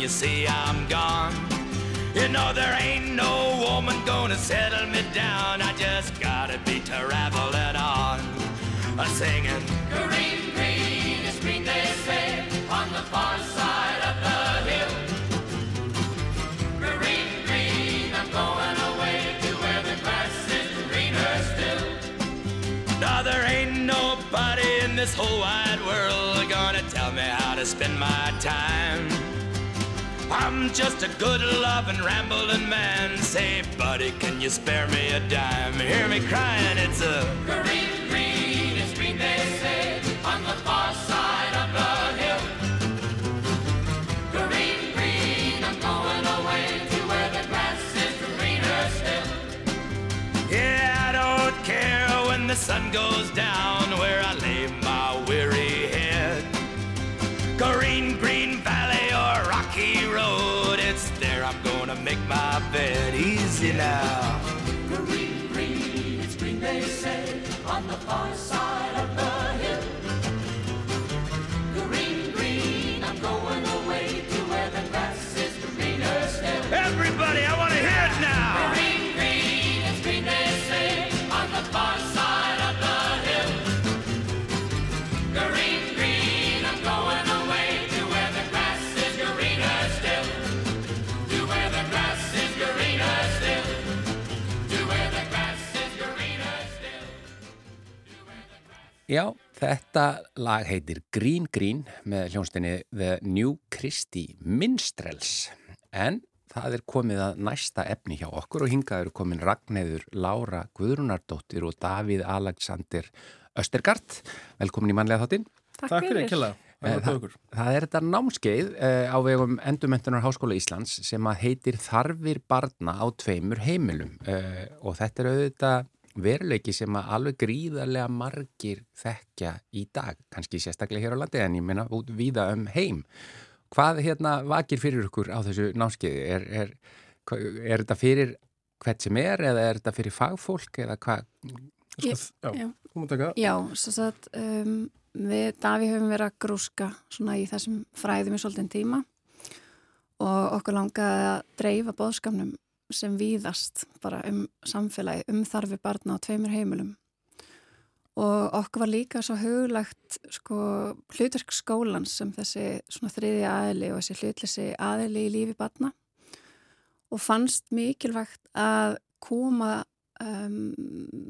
you see I'm gone. You know there ain't no woman gonna settle me down. I just gotta be traveling on. A singing, Green, green, it's green they say on the far side of the hill. Green, green, I'm going away to where the grass is greener still. now there ain't nobody in this whole wide world gonna tell me how to spend my time. I'm just a good-lovin', ramblin' man. Say, buddy, can you spare me a dime? Hear me cryin', it's a green, green, it's green, they say, on the far side of the hill. Green, green, I'm going away to where the grass is greener still. Yeah, I don't care when the sun goes down where I lay my weary bed easy now. Green, green, it's green, they say, on the far side Já, þetta lag heitir Green Green með hljónstinni The New Christie Minstrels en það er komið að næsta efni hjá okkur og hingað eru komin Ragnæður Lára Guðrunardóttir og Davíð Alexander Östergard. Velkomin í mannlega þáttinn. Takk fyrir, Kjella. Eh, Það, það er þetta námskeið uh, á vegum Endurmentunar Háskóla Íslands sem að heitir Þarfir barna á tveimur heimilum uh, og þetta er auðvitað veruleiki sem að alveg gríðarlega margir þekkja í dag, kannski sérstaklega hér á landi en ég meina út víða um heim. Hvað hérna vakir fyrir ykkur á þessu námskeiði? Er, er, er þetta fyrir hvert sem er eða er þetta fyrir fagfólk eða hvað? Ég, já, já. þú mútt taka. Já, svo að um, við Daví höfum verið að grúska svona í þessum fræðum í svolítinn tíma og okkur langaði að dreifa bóðskapnum sem víðast bara um samfélagi, um þarfi barna á tveimur heimilum og okkur var líka svo huglagt sko hlutverk skólans sem þessi svona þriði aðili og þessi hlutleysi aðili í lífi barna og fannst mikilvægt að koma um,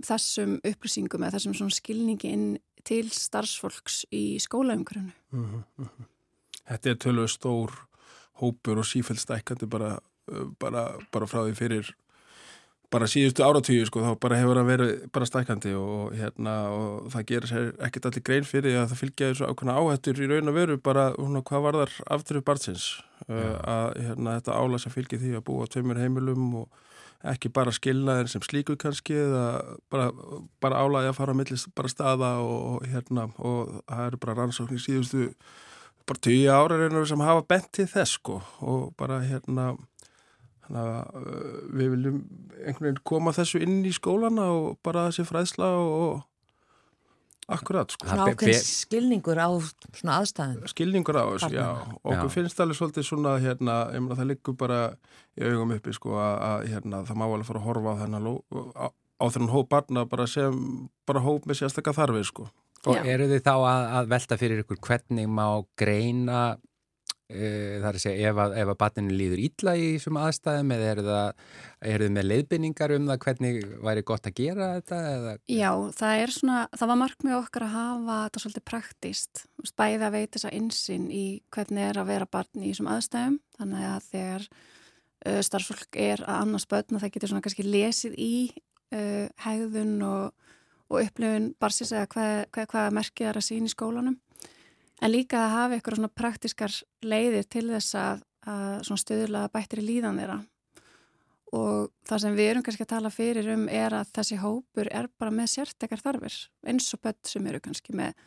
þessum upplýsingum eða þessum svona skilningi inn til starfsfólks í skólaumgrunnu. Mm -hmm. Þetta er tölvöð stór hópur og sífælt stækandi bara, bara, bara frá því fyrir bara síðustu áratíu sko, þá bara hefur það verið bara stækandi og, hérna, og það gerir sér ekkert allir grein fyrir að það fylgja þessu ákveðna áhættur í raun og veru bara húnna, hvað var þar afturðu barnsins uh, að hérna, þetta álæs að fylgja því að búa tveimur heimilum og ekki bara skilnaðin sem slíku kannski eða bara, bara álægi að fara að millist bara staða og, hérna, og það eru bara rannsóknir síðustu bara tíu ára sem hafa bent til þess sko og bara hérna við viljum einhvern veginn koma þessu inn í skólana og bara þessi fræðsla og, og akkurat sko. Svona ákveðin skilningur á svona aðstæðin. Skilningur á þessu, já. Og okkur finnst alveg svolítið svona, hérna, ég meina það liggur bara í augum uppi sko að hérna, það má alveg fara að horfa á þennan, á, á þennan hóp barna bara sem, bara hóp með sérstakka þarfið sko. Og já. eru þið þá að, að velta fyrir ykkur hvernig má greina það er að segja ef að, að batinu líður ítla í þessum aðstæðum eða er það, er þið með leiðbynningar um það hvernig væri gott að gera þetta? Eða? Já, það er svona, það var markmið okkar að hafa þetta svolítið praktist, bæði að veita þessa insinn í hvernig er að vera barn í þessum aðstæðum, þannig að þegar uh, starfsfólk er að annars börn að það getur svona kannski lesið í uh, hegðun og, og upplifun barsins eða hvað, hvað, hvað merkið er að sína í skólanum En líka að hafa eitthvað svona praktiskar leiðir til þess að, að stöðula bættir í líðan þeirra. Og það sem við erum kannski að tala fyrir um er að þessi hópur er bara með sértekar þarfir. Eins og börn sem eru kannski með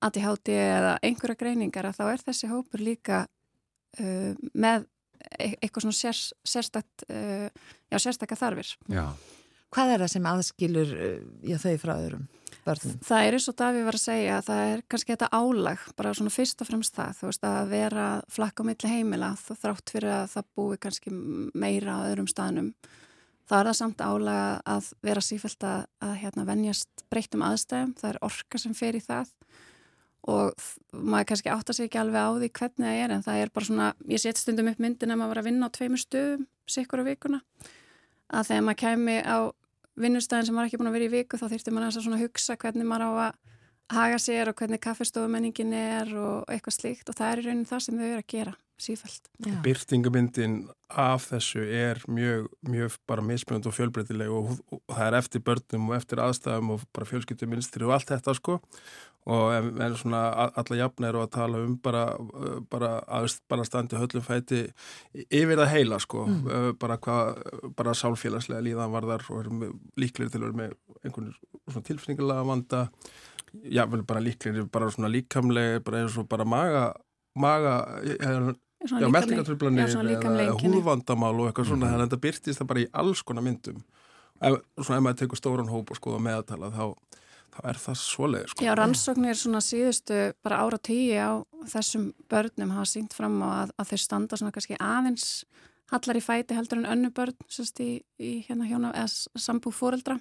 ADHD eða einhverja greiningar að þá er þessi hópur líka uh, með e eitthvað svona sér, sérstakt, uh, já, sérstakar þarfir. Já. Hvað er það sem aðskilur já, þau frá öðrum? Börnum. Það er eins og Daví var að segja að það er kannski þetta álag, bara svona fyrst og fremst það, þú veist að vera flakk á milli heimila þrátt fyrir að það búi kannski meira á öðrum staðnum. Það er það samt álag að vera sífælt að, að hérna, venjast breyttum aðstæðum, það er orka sem fer í það og maður kannski átta sig ekki alveg á því hvernig það er en það er bara svona, ég set stundum upp myndin að maður var að vinna á tveimur stöðum sikkur á vikuna, að þegar maður kemi á vinnustæðin sem maður ekki búin að vera í viku þá þýrtir maður að hugsa hvernig maður á að haga sér og hvernig kaffestofumenningin er og eitthvað slíkt. Og það er í raunin það sem þau eru að gera sífælt. Byrtingumyndin af þessu er mjög, mjög bara mismunand og fjölbreytileg og, og það er eftir börnum og eftir aðstæðum og bara fjölskyttuminstri og allt þetta sko og en, en svona alla jafna eru að tala um bara, bara að bara standi höllum fæti yfir það heila sko mm. bara hvað, bara sálfélagslega líðan varðar og eru með- líklegir til að vera með einhvern svona tilfinningulega vanda já, vel bara líklegir bara svona líkamlega, bara eins og bara maga maga, já, svona eða húðvandamál og eitthvað svona, þannig að þetta byrtist það bara í alls konar myndum ef, svona ef maður tekur stóran hóp og skoða meðatala þá, þá er það svoleið sko. Já, rannsóknir svona síðustu bara ára tíu á þessum börnum hafa sínt fram á að, að þeir standa svona kannski aðeins hallar í fæti heldur en önnu börn sérst í, í hérna hjóna eða sambú fóreldra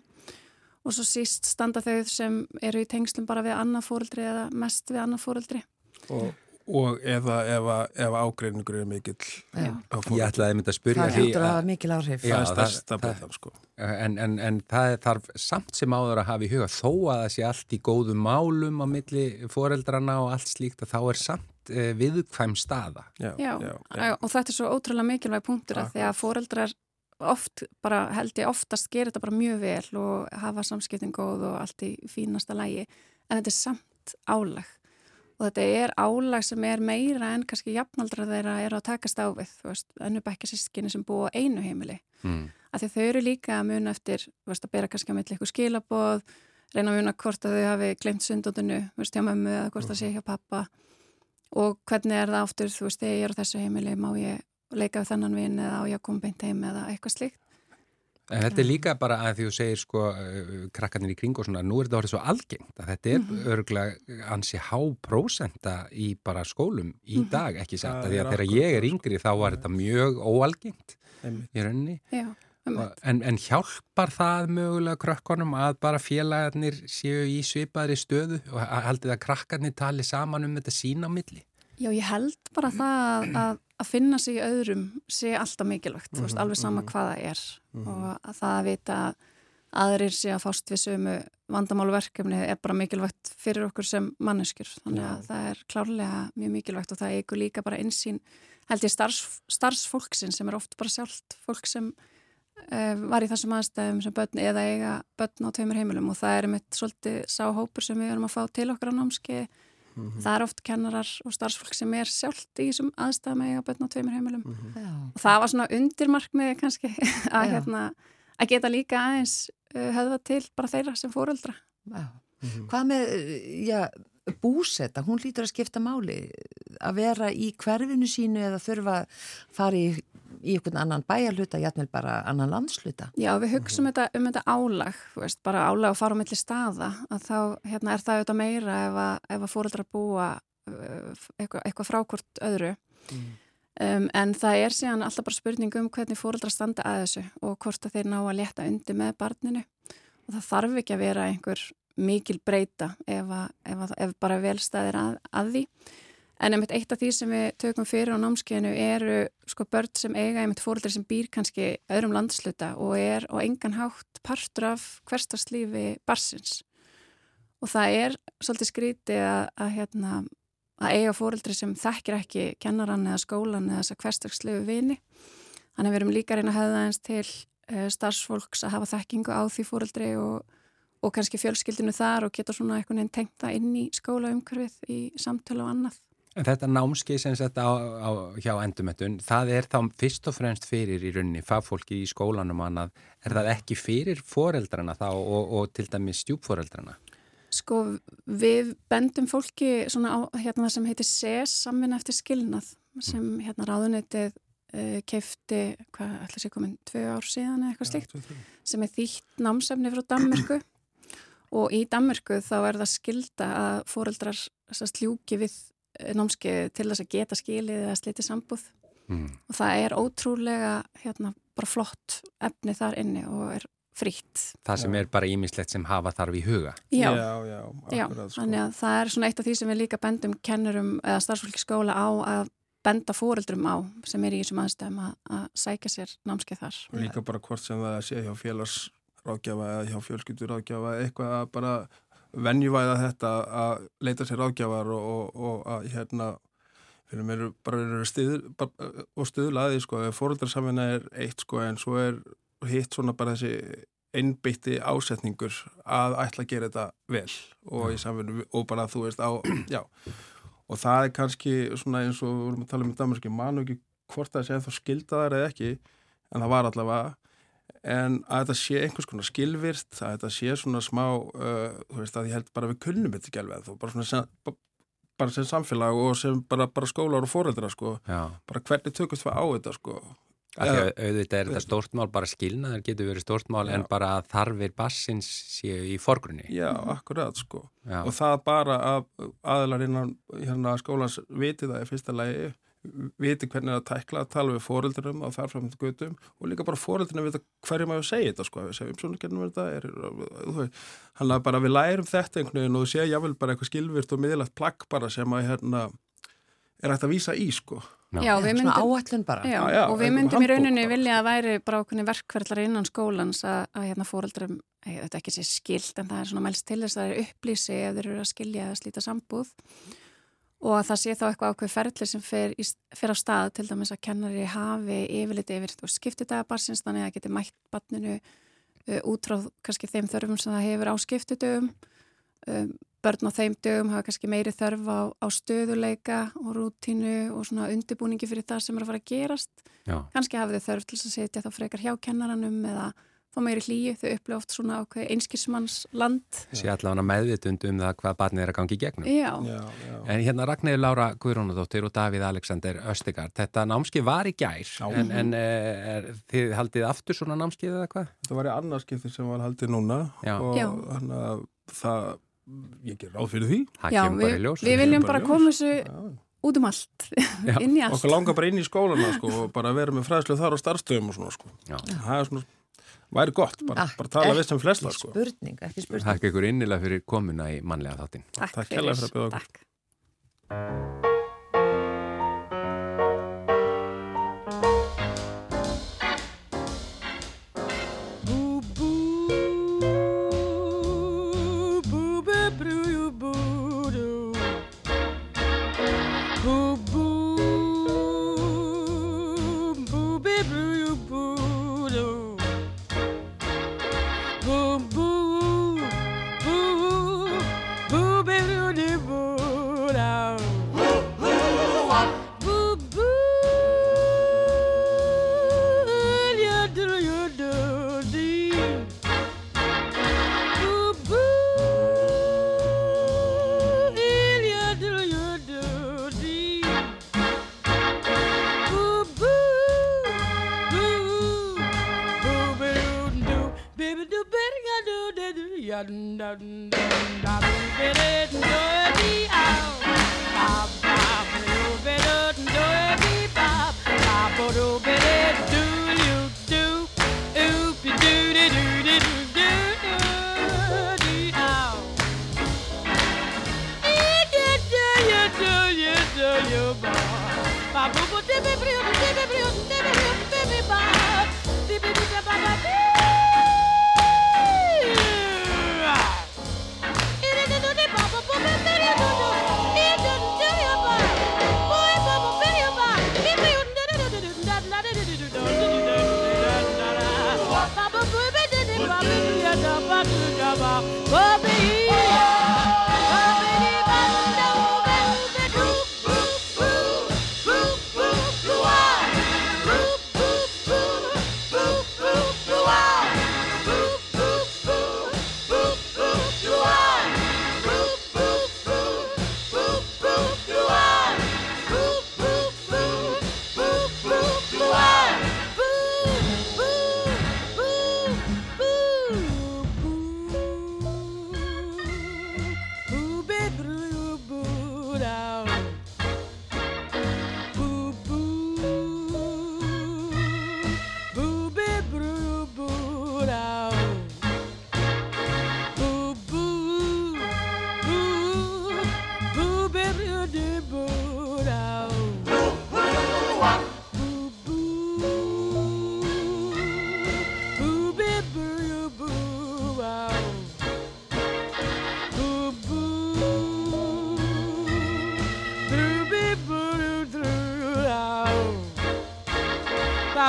og svo síst standa þau sem eru í tengslum bara við annað fóreldri eða mest við annað fóreldri. og, og eða ef, ágreiningur er mikill Ég ætlaði að mynda að spyrja Það hlýtur að mikil áhrif. Já, það er það- það- breytan sko. En, en, en það þarf samt sem áður að hafa í huga þó að það sé allt í góðum málum á milli foreldrana og allt slíkt að þá er samt uh, viðkvæm staða. já, Já, já, já. og þetta er svo ótrúlega mikilvæg punktur að því að fóreldrar oft, bara held ég oftast gerir þetta bara mjög vel og hafa samskiptin góð og allt í fínasta lægi en þetta er samt álag og þetta er álag sem er meira en kannski jafnaldra þeirra eru að takast á við, þú veist, ennur bækja sískinni sem búa einu heimili. Mm. að því þau eru líka að muna eftir þú veist, að bera kannski að milli eitthvað skilaboð reyna að muna hvort að þau hafi glemt sundóttinu, þú veist, hjá mömmu eða hvort það sé hjá pappa. Og hvernig er það aftur, þú veist, þegar ég er á þessu heimili má ég leika við þennan vin eða á ég að koma beint heim eða eitthvað slíkt En þetta er líka bara að því þú segir sko uh, krakkarnir í kring og svona, nú er þetta orðið svo algengt að þetta er mm Mhm. örgulega ansi há prósenta í bara skólum í Mhm. dag, ekki satt, að því að þegar ég er yngri þá var þetta mjög óalgengt Einmitt. í rauninni. Já, En, en hjálpar það mögulega krökkunum að bara félagarnir séu í svipaðri stöðu og haldið að krakkarnir tali saman um þetta sína á milli? Já, ég held bara það að- að, finna sig í öðrum sé alltaf mikilvægt, þú veist, alveg sama hvað það er. Og að það að vita að aðrir sé að fást við sömu vandamáluverkefni er bara mikilvægt fyrir okkur sem manneskjur, þannig að það er klárlega mjög mikilvægt og það eigur líka bara einsýn, held ég starfs, starfsfólksin sem er oft bara sjálft fólk sem uh, var í þessum aðstæðum sem börn eða eiga börn á tveimur heimilum. Og það er mitt svolítið sá hópur sem við erum að fá til okkar á námskeið Það er oft kennarar og starfsfólk sem er sjálft í þessum aðstæðum að eiga börn á tveimur heimilum. Já. Og það var svona undirmarkmið kannski að, hérna, að geta líka aðeins uh, höfða til bara þeirra sem fóreldra. Já. Hvað með, já, búsetta, hún lítur að skipta máli að vera í hverfinu sínu eða þurfa að fara í, í einhvern annan bæjarhluta, jætmjöl bara annan landsluta. Já, við hugsaum þetta, um þetta álag, þú veist, bara álag að fara á milli staða, að þá hérna, er það auðvitað meira ef að, ef að fóreldra búa uh, eitthvað, eitthvað frákvort öðru. Um, en það er síðan alltaf bara spurning um hvernig fóreldra standa að þessu og hvort að þeir ná að leta undir með barninu og það þarf ekki að vera einhver mikil breyta ef, að, ef, að, ef bara velstæðir að, að því. En einmitt eitt af því sem við tökum fyrir á námskeiðinu eru sko börn sem eiga einmitt fóreldri sem býr kannski öðrum landsluta og er og engan hátt partur af hverstarslífi barsins. Og það er svolítið skrítið að, að, hérna, að eiga fóreldri sem þekkir ekki kennaran eða skólan eða þess að hverstarslegu vini. Þannig við erum líka að reyna að hefða eins til uh, starfsfólks að hafa þekkingu á því fóreldri og, og kannski fjölskyldinu þar og geta svona einhvern veginn tengt það inn í skólaumhverfið í samtölu og annað. En þetta námskeið sem þetta á, á, hjá endumettun, það er þá fyrst og fremst fyrir í rauninni fagfólki í skólanum annað, er það ekki fyrir foreldrana þá og, og til dæmis stjúpforeldrana? Sko við bendum fólki svona á hérna það sem heitir SES, samvinna eftir skilnað, sem hérna ráðunetið uh, keifti, hvað ætla sér komin, tvö ár síðan eða eitthvað slíkt, sem er þýtt námsefni frá Danmörku og í Danmörku þá er það skilda að fóreldrar sljúki við eh, námskeið til þess að geta skilið eða sliti sambúð Mm. og það er ótrúlega hérna bara flott efni þar inni og er frítt. Það sem er bara ímislegt sem hafa þarf í huga. Já, já, já, Já, sko. þannig að það er svona eitt af því sem við líka bendum kennurum eða starfsfólki skóla á að benda fóreldrum á sem er í þessum aðstæðum að, að sækja sér námskeið þar. Og líka bara hvort sem það sé hjá félagsrákjafa eða hjá fjölskyldurákjafa eitthvað að bara venjuvæða þetta að leita sér rákjafar og, og, og að hérna fyrir mér bara eru bara, og stuðlaði sko, fóröldarsamvinna er eitt sko en svo er hitt svona bara þessi einbytti ásetningur að ætla að gera þetta vel og í samfunnu og bara þú veist á, já, og það er kannski svona eins og við vorum að tala um í Danmarski, manu ekki hvort það sé ennþá skildaðar eða ekki, en það var allavega en að þetta sé einhvers konar skilvirt, að þetta sé svona smá, uh, þú veist, að ég held bara við kunnum þetta ekki alveg, bara svona sem, ba- bara sem samfélag og sem bara, bara skólar og foreldra, sko, bara hvernig tökust við á þetta, sko. Eða- auðvitað er þetta stórt mál, bara skilnaðar getur verið stórt mál en bara þarfir bassins séu í forgrunni. Já, akkurat, sko. Já. Og það bara að aðilar innan hérna, skólans viti það í fyrsta lagi, viti hvernig að tækla, tala við foreldrum og þar fram til gutum og líka bara foreldrinu vita hverju maður segja þetta, sko, við segjum svona hvernig þetta er, hann að bara við lærum þetta einhvern veginn og þú sé jável bara eitthvað skilvirt og miðlægt plagg bara sem að hérna er hægt að vísa í, sko. Já, við Svona myndum, áætlun bara. já, Já, já, og við myndum í rauninni bara, vilja að væri bara okkur verkverðlar innan skólans að, að hérna fóreldrum, ég, þetta ekki sé skilt en það er svona mælst til þess að það er upplýsi ef þeir eru að skilja að slíta sambúð og að það sé þá eitthvað ákveð ferli sem fer, í, fer á stað til dæmis að kennari hafi yfirliti yfir þú veist, skiptidagabarsins þannig að geti mætt barninu uh, út frá kannski þeim þörfum sem það hefur á skiptidögum um, börn á þeim dögum hafa kannski meiri þörf á, á stöðuleika og rútínu og svona undirbúningi fyrir það sem er að fara að gerast Já. kannski hafa þau þörf til að setja þá frekar hjá kennaranum eða fá meiri hlýju, þau upplifa oft svona ákveð einskismanns land Sé allavega meðvitund um það hvað barnið er að gangi í gegnum. Já, Já, já. En hérna Ragnæður Lára Guðrúnadóttir og Davíð Alexander Östegard, þetta námski var í gær, Já. en, en eh, er, þið haldið aftur svona námskið eða hvað? Þetta var í annarskipti sem var haldið núna Já. og Já. þannig að það, ég ger ráð fyrir því. Það Já kemur bara við, í ljós. við viljum bara koma þessu út um allt, inn í allt Okkur langar bara inn í skólana sko og bara vera með fræðslu þar á starfstöðum og svona sko. Já. Það er svona, væri gott, bara, Ah, bara tala við sem flesta sko. Spurning, ekki spurning. Takk ykkur innilega fyrir komuna í mannlega þáttinn. Takk, Takk kærlega fyrir að spinning.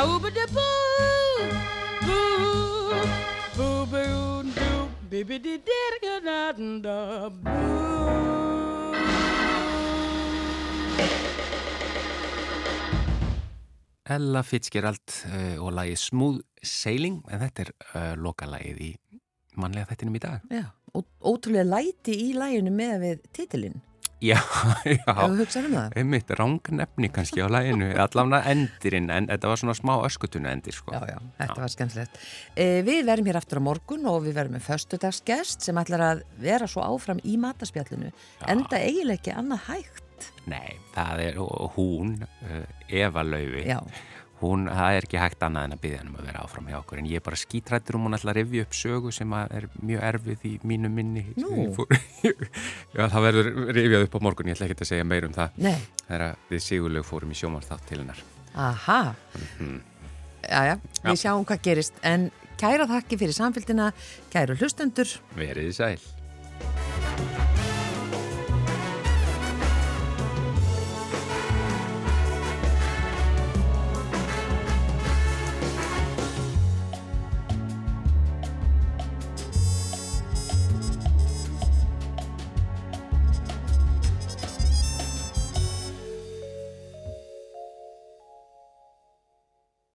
Okkur. Takk. Boo, boo, boo, boo, Ella Fitzgerald uh, og lagið Smooth Sailing en þetta er uh, lokalagið í mannlega þettinum í dag. Já, ó, ótrúlega læti í læginu með við titilinn. Já, já. þú hugsaður um það. Einmitt rangnefni kannski á læginu, allavega endirinn, en þetta var svona smá öskutuna endir, sko. Já, já, þetta var skemmtilegt. E, við verðum hér aftur á morgun og við verðum með föstudagsgest sem ætlar að vera svo áfram í mataspjallinu. Enda eiginlega ekki annað hægt. Nei, það er hún, uh, Eva Laufi, Já, hún, það er ekki hægt annað en að byggja hann um að vera áfram hjá okkur, en ég er bara skítrættur um hún ætla að rifja upp sögu sem er mjög erfið í mínu minni. Já, það verður rifjað upp á morgun, ég ætla ekki að segja meir um það. að við sigurleg fórum í sjómanþátt til hennar. aha. Jæja, við Já. sjáum hvað gerist. En kæra þakki fyrir samfélgina, kæru hlustendur. Verið sæl.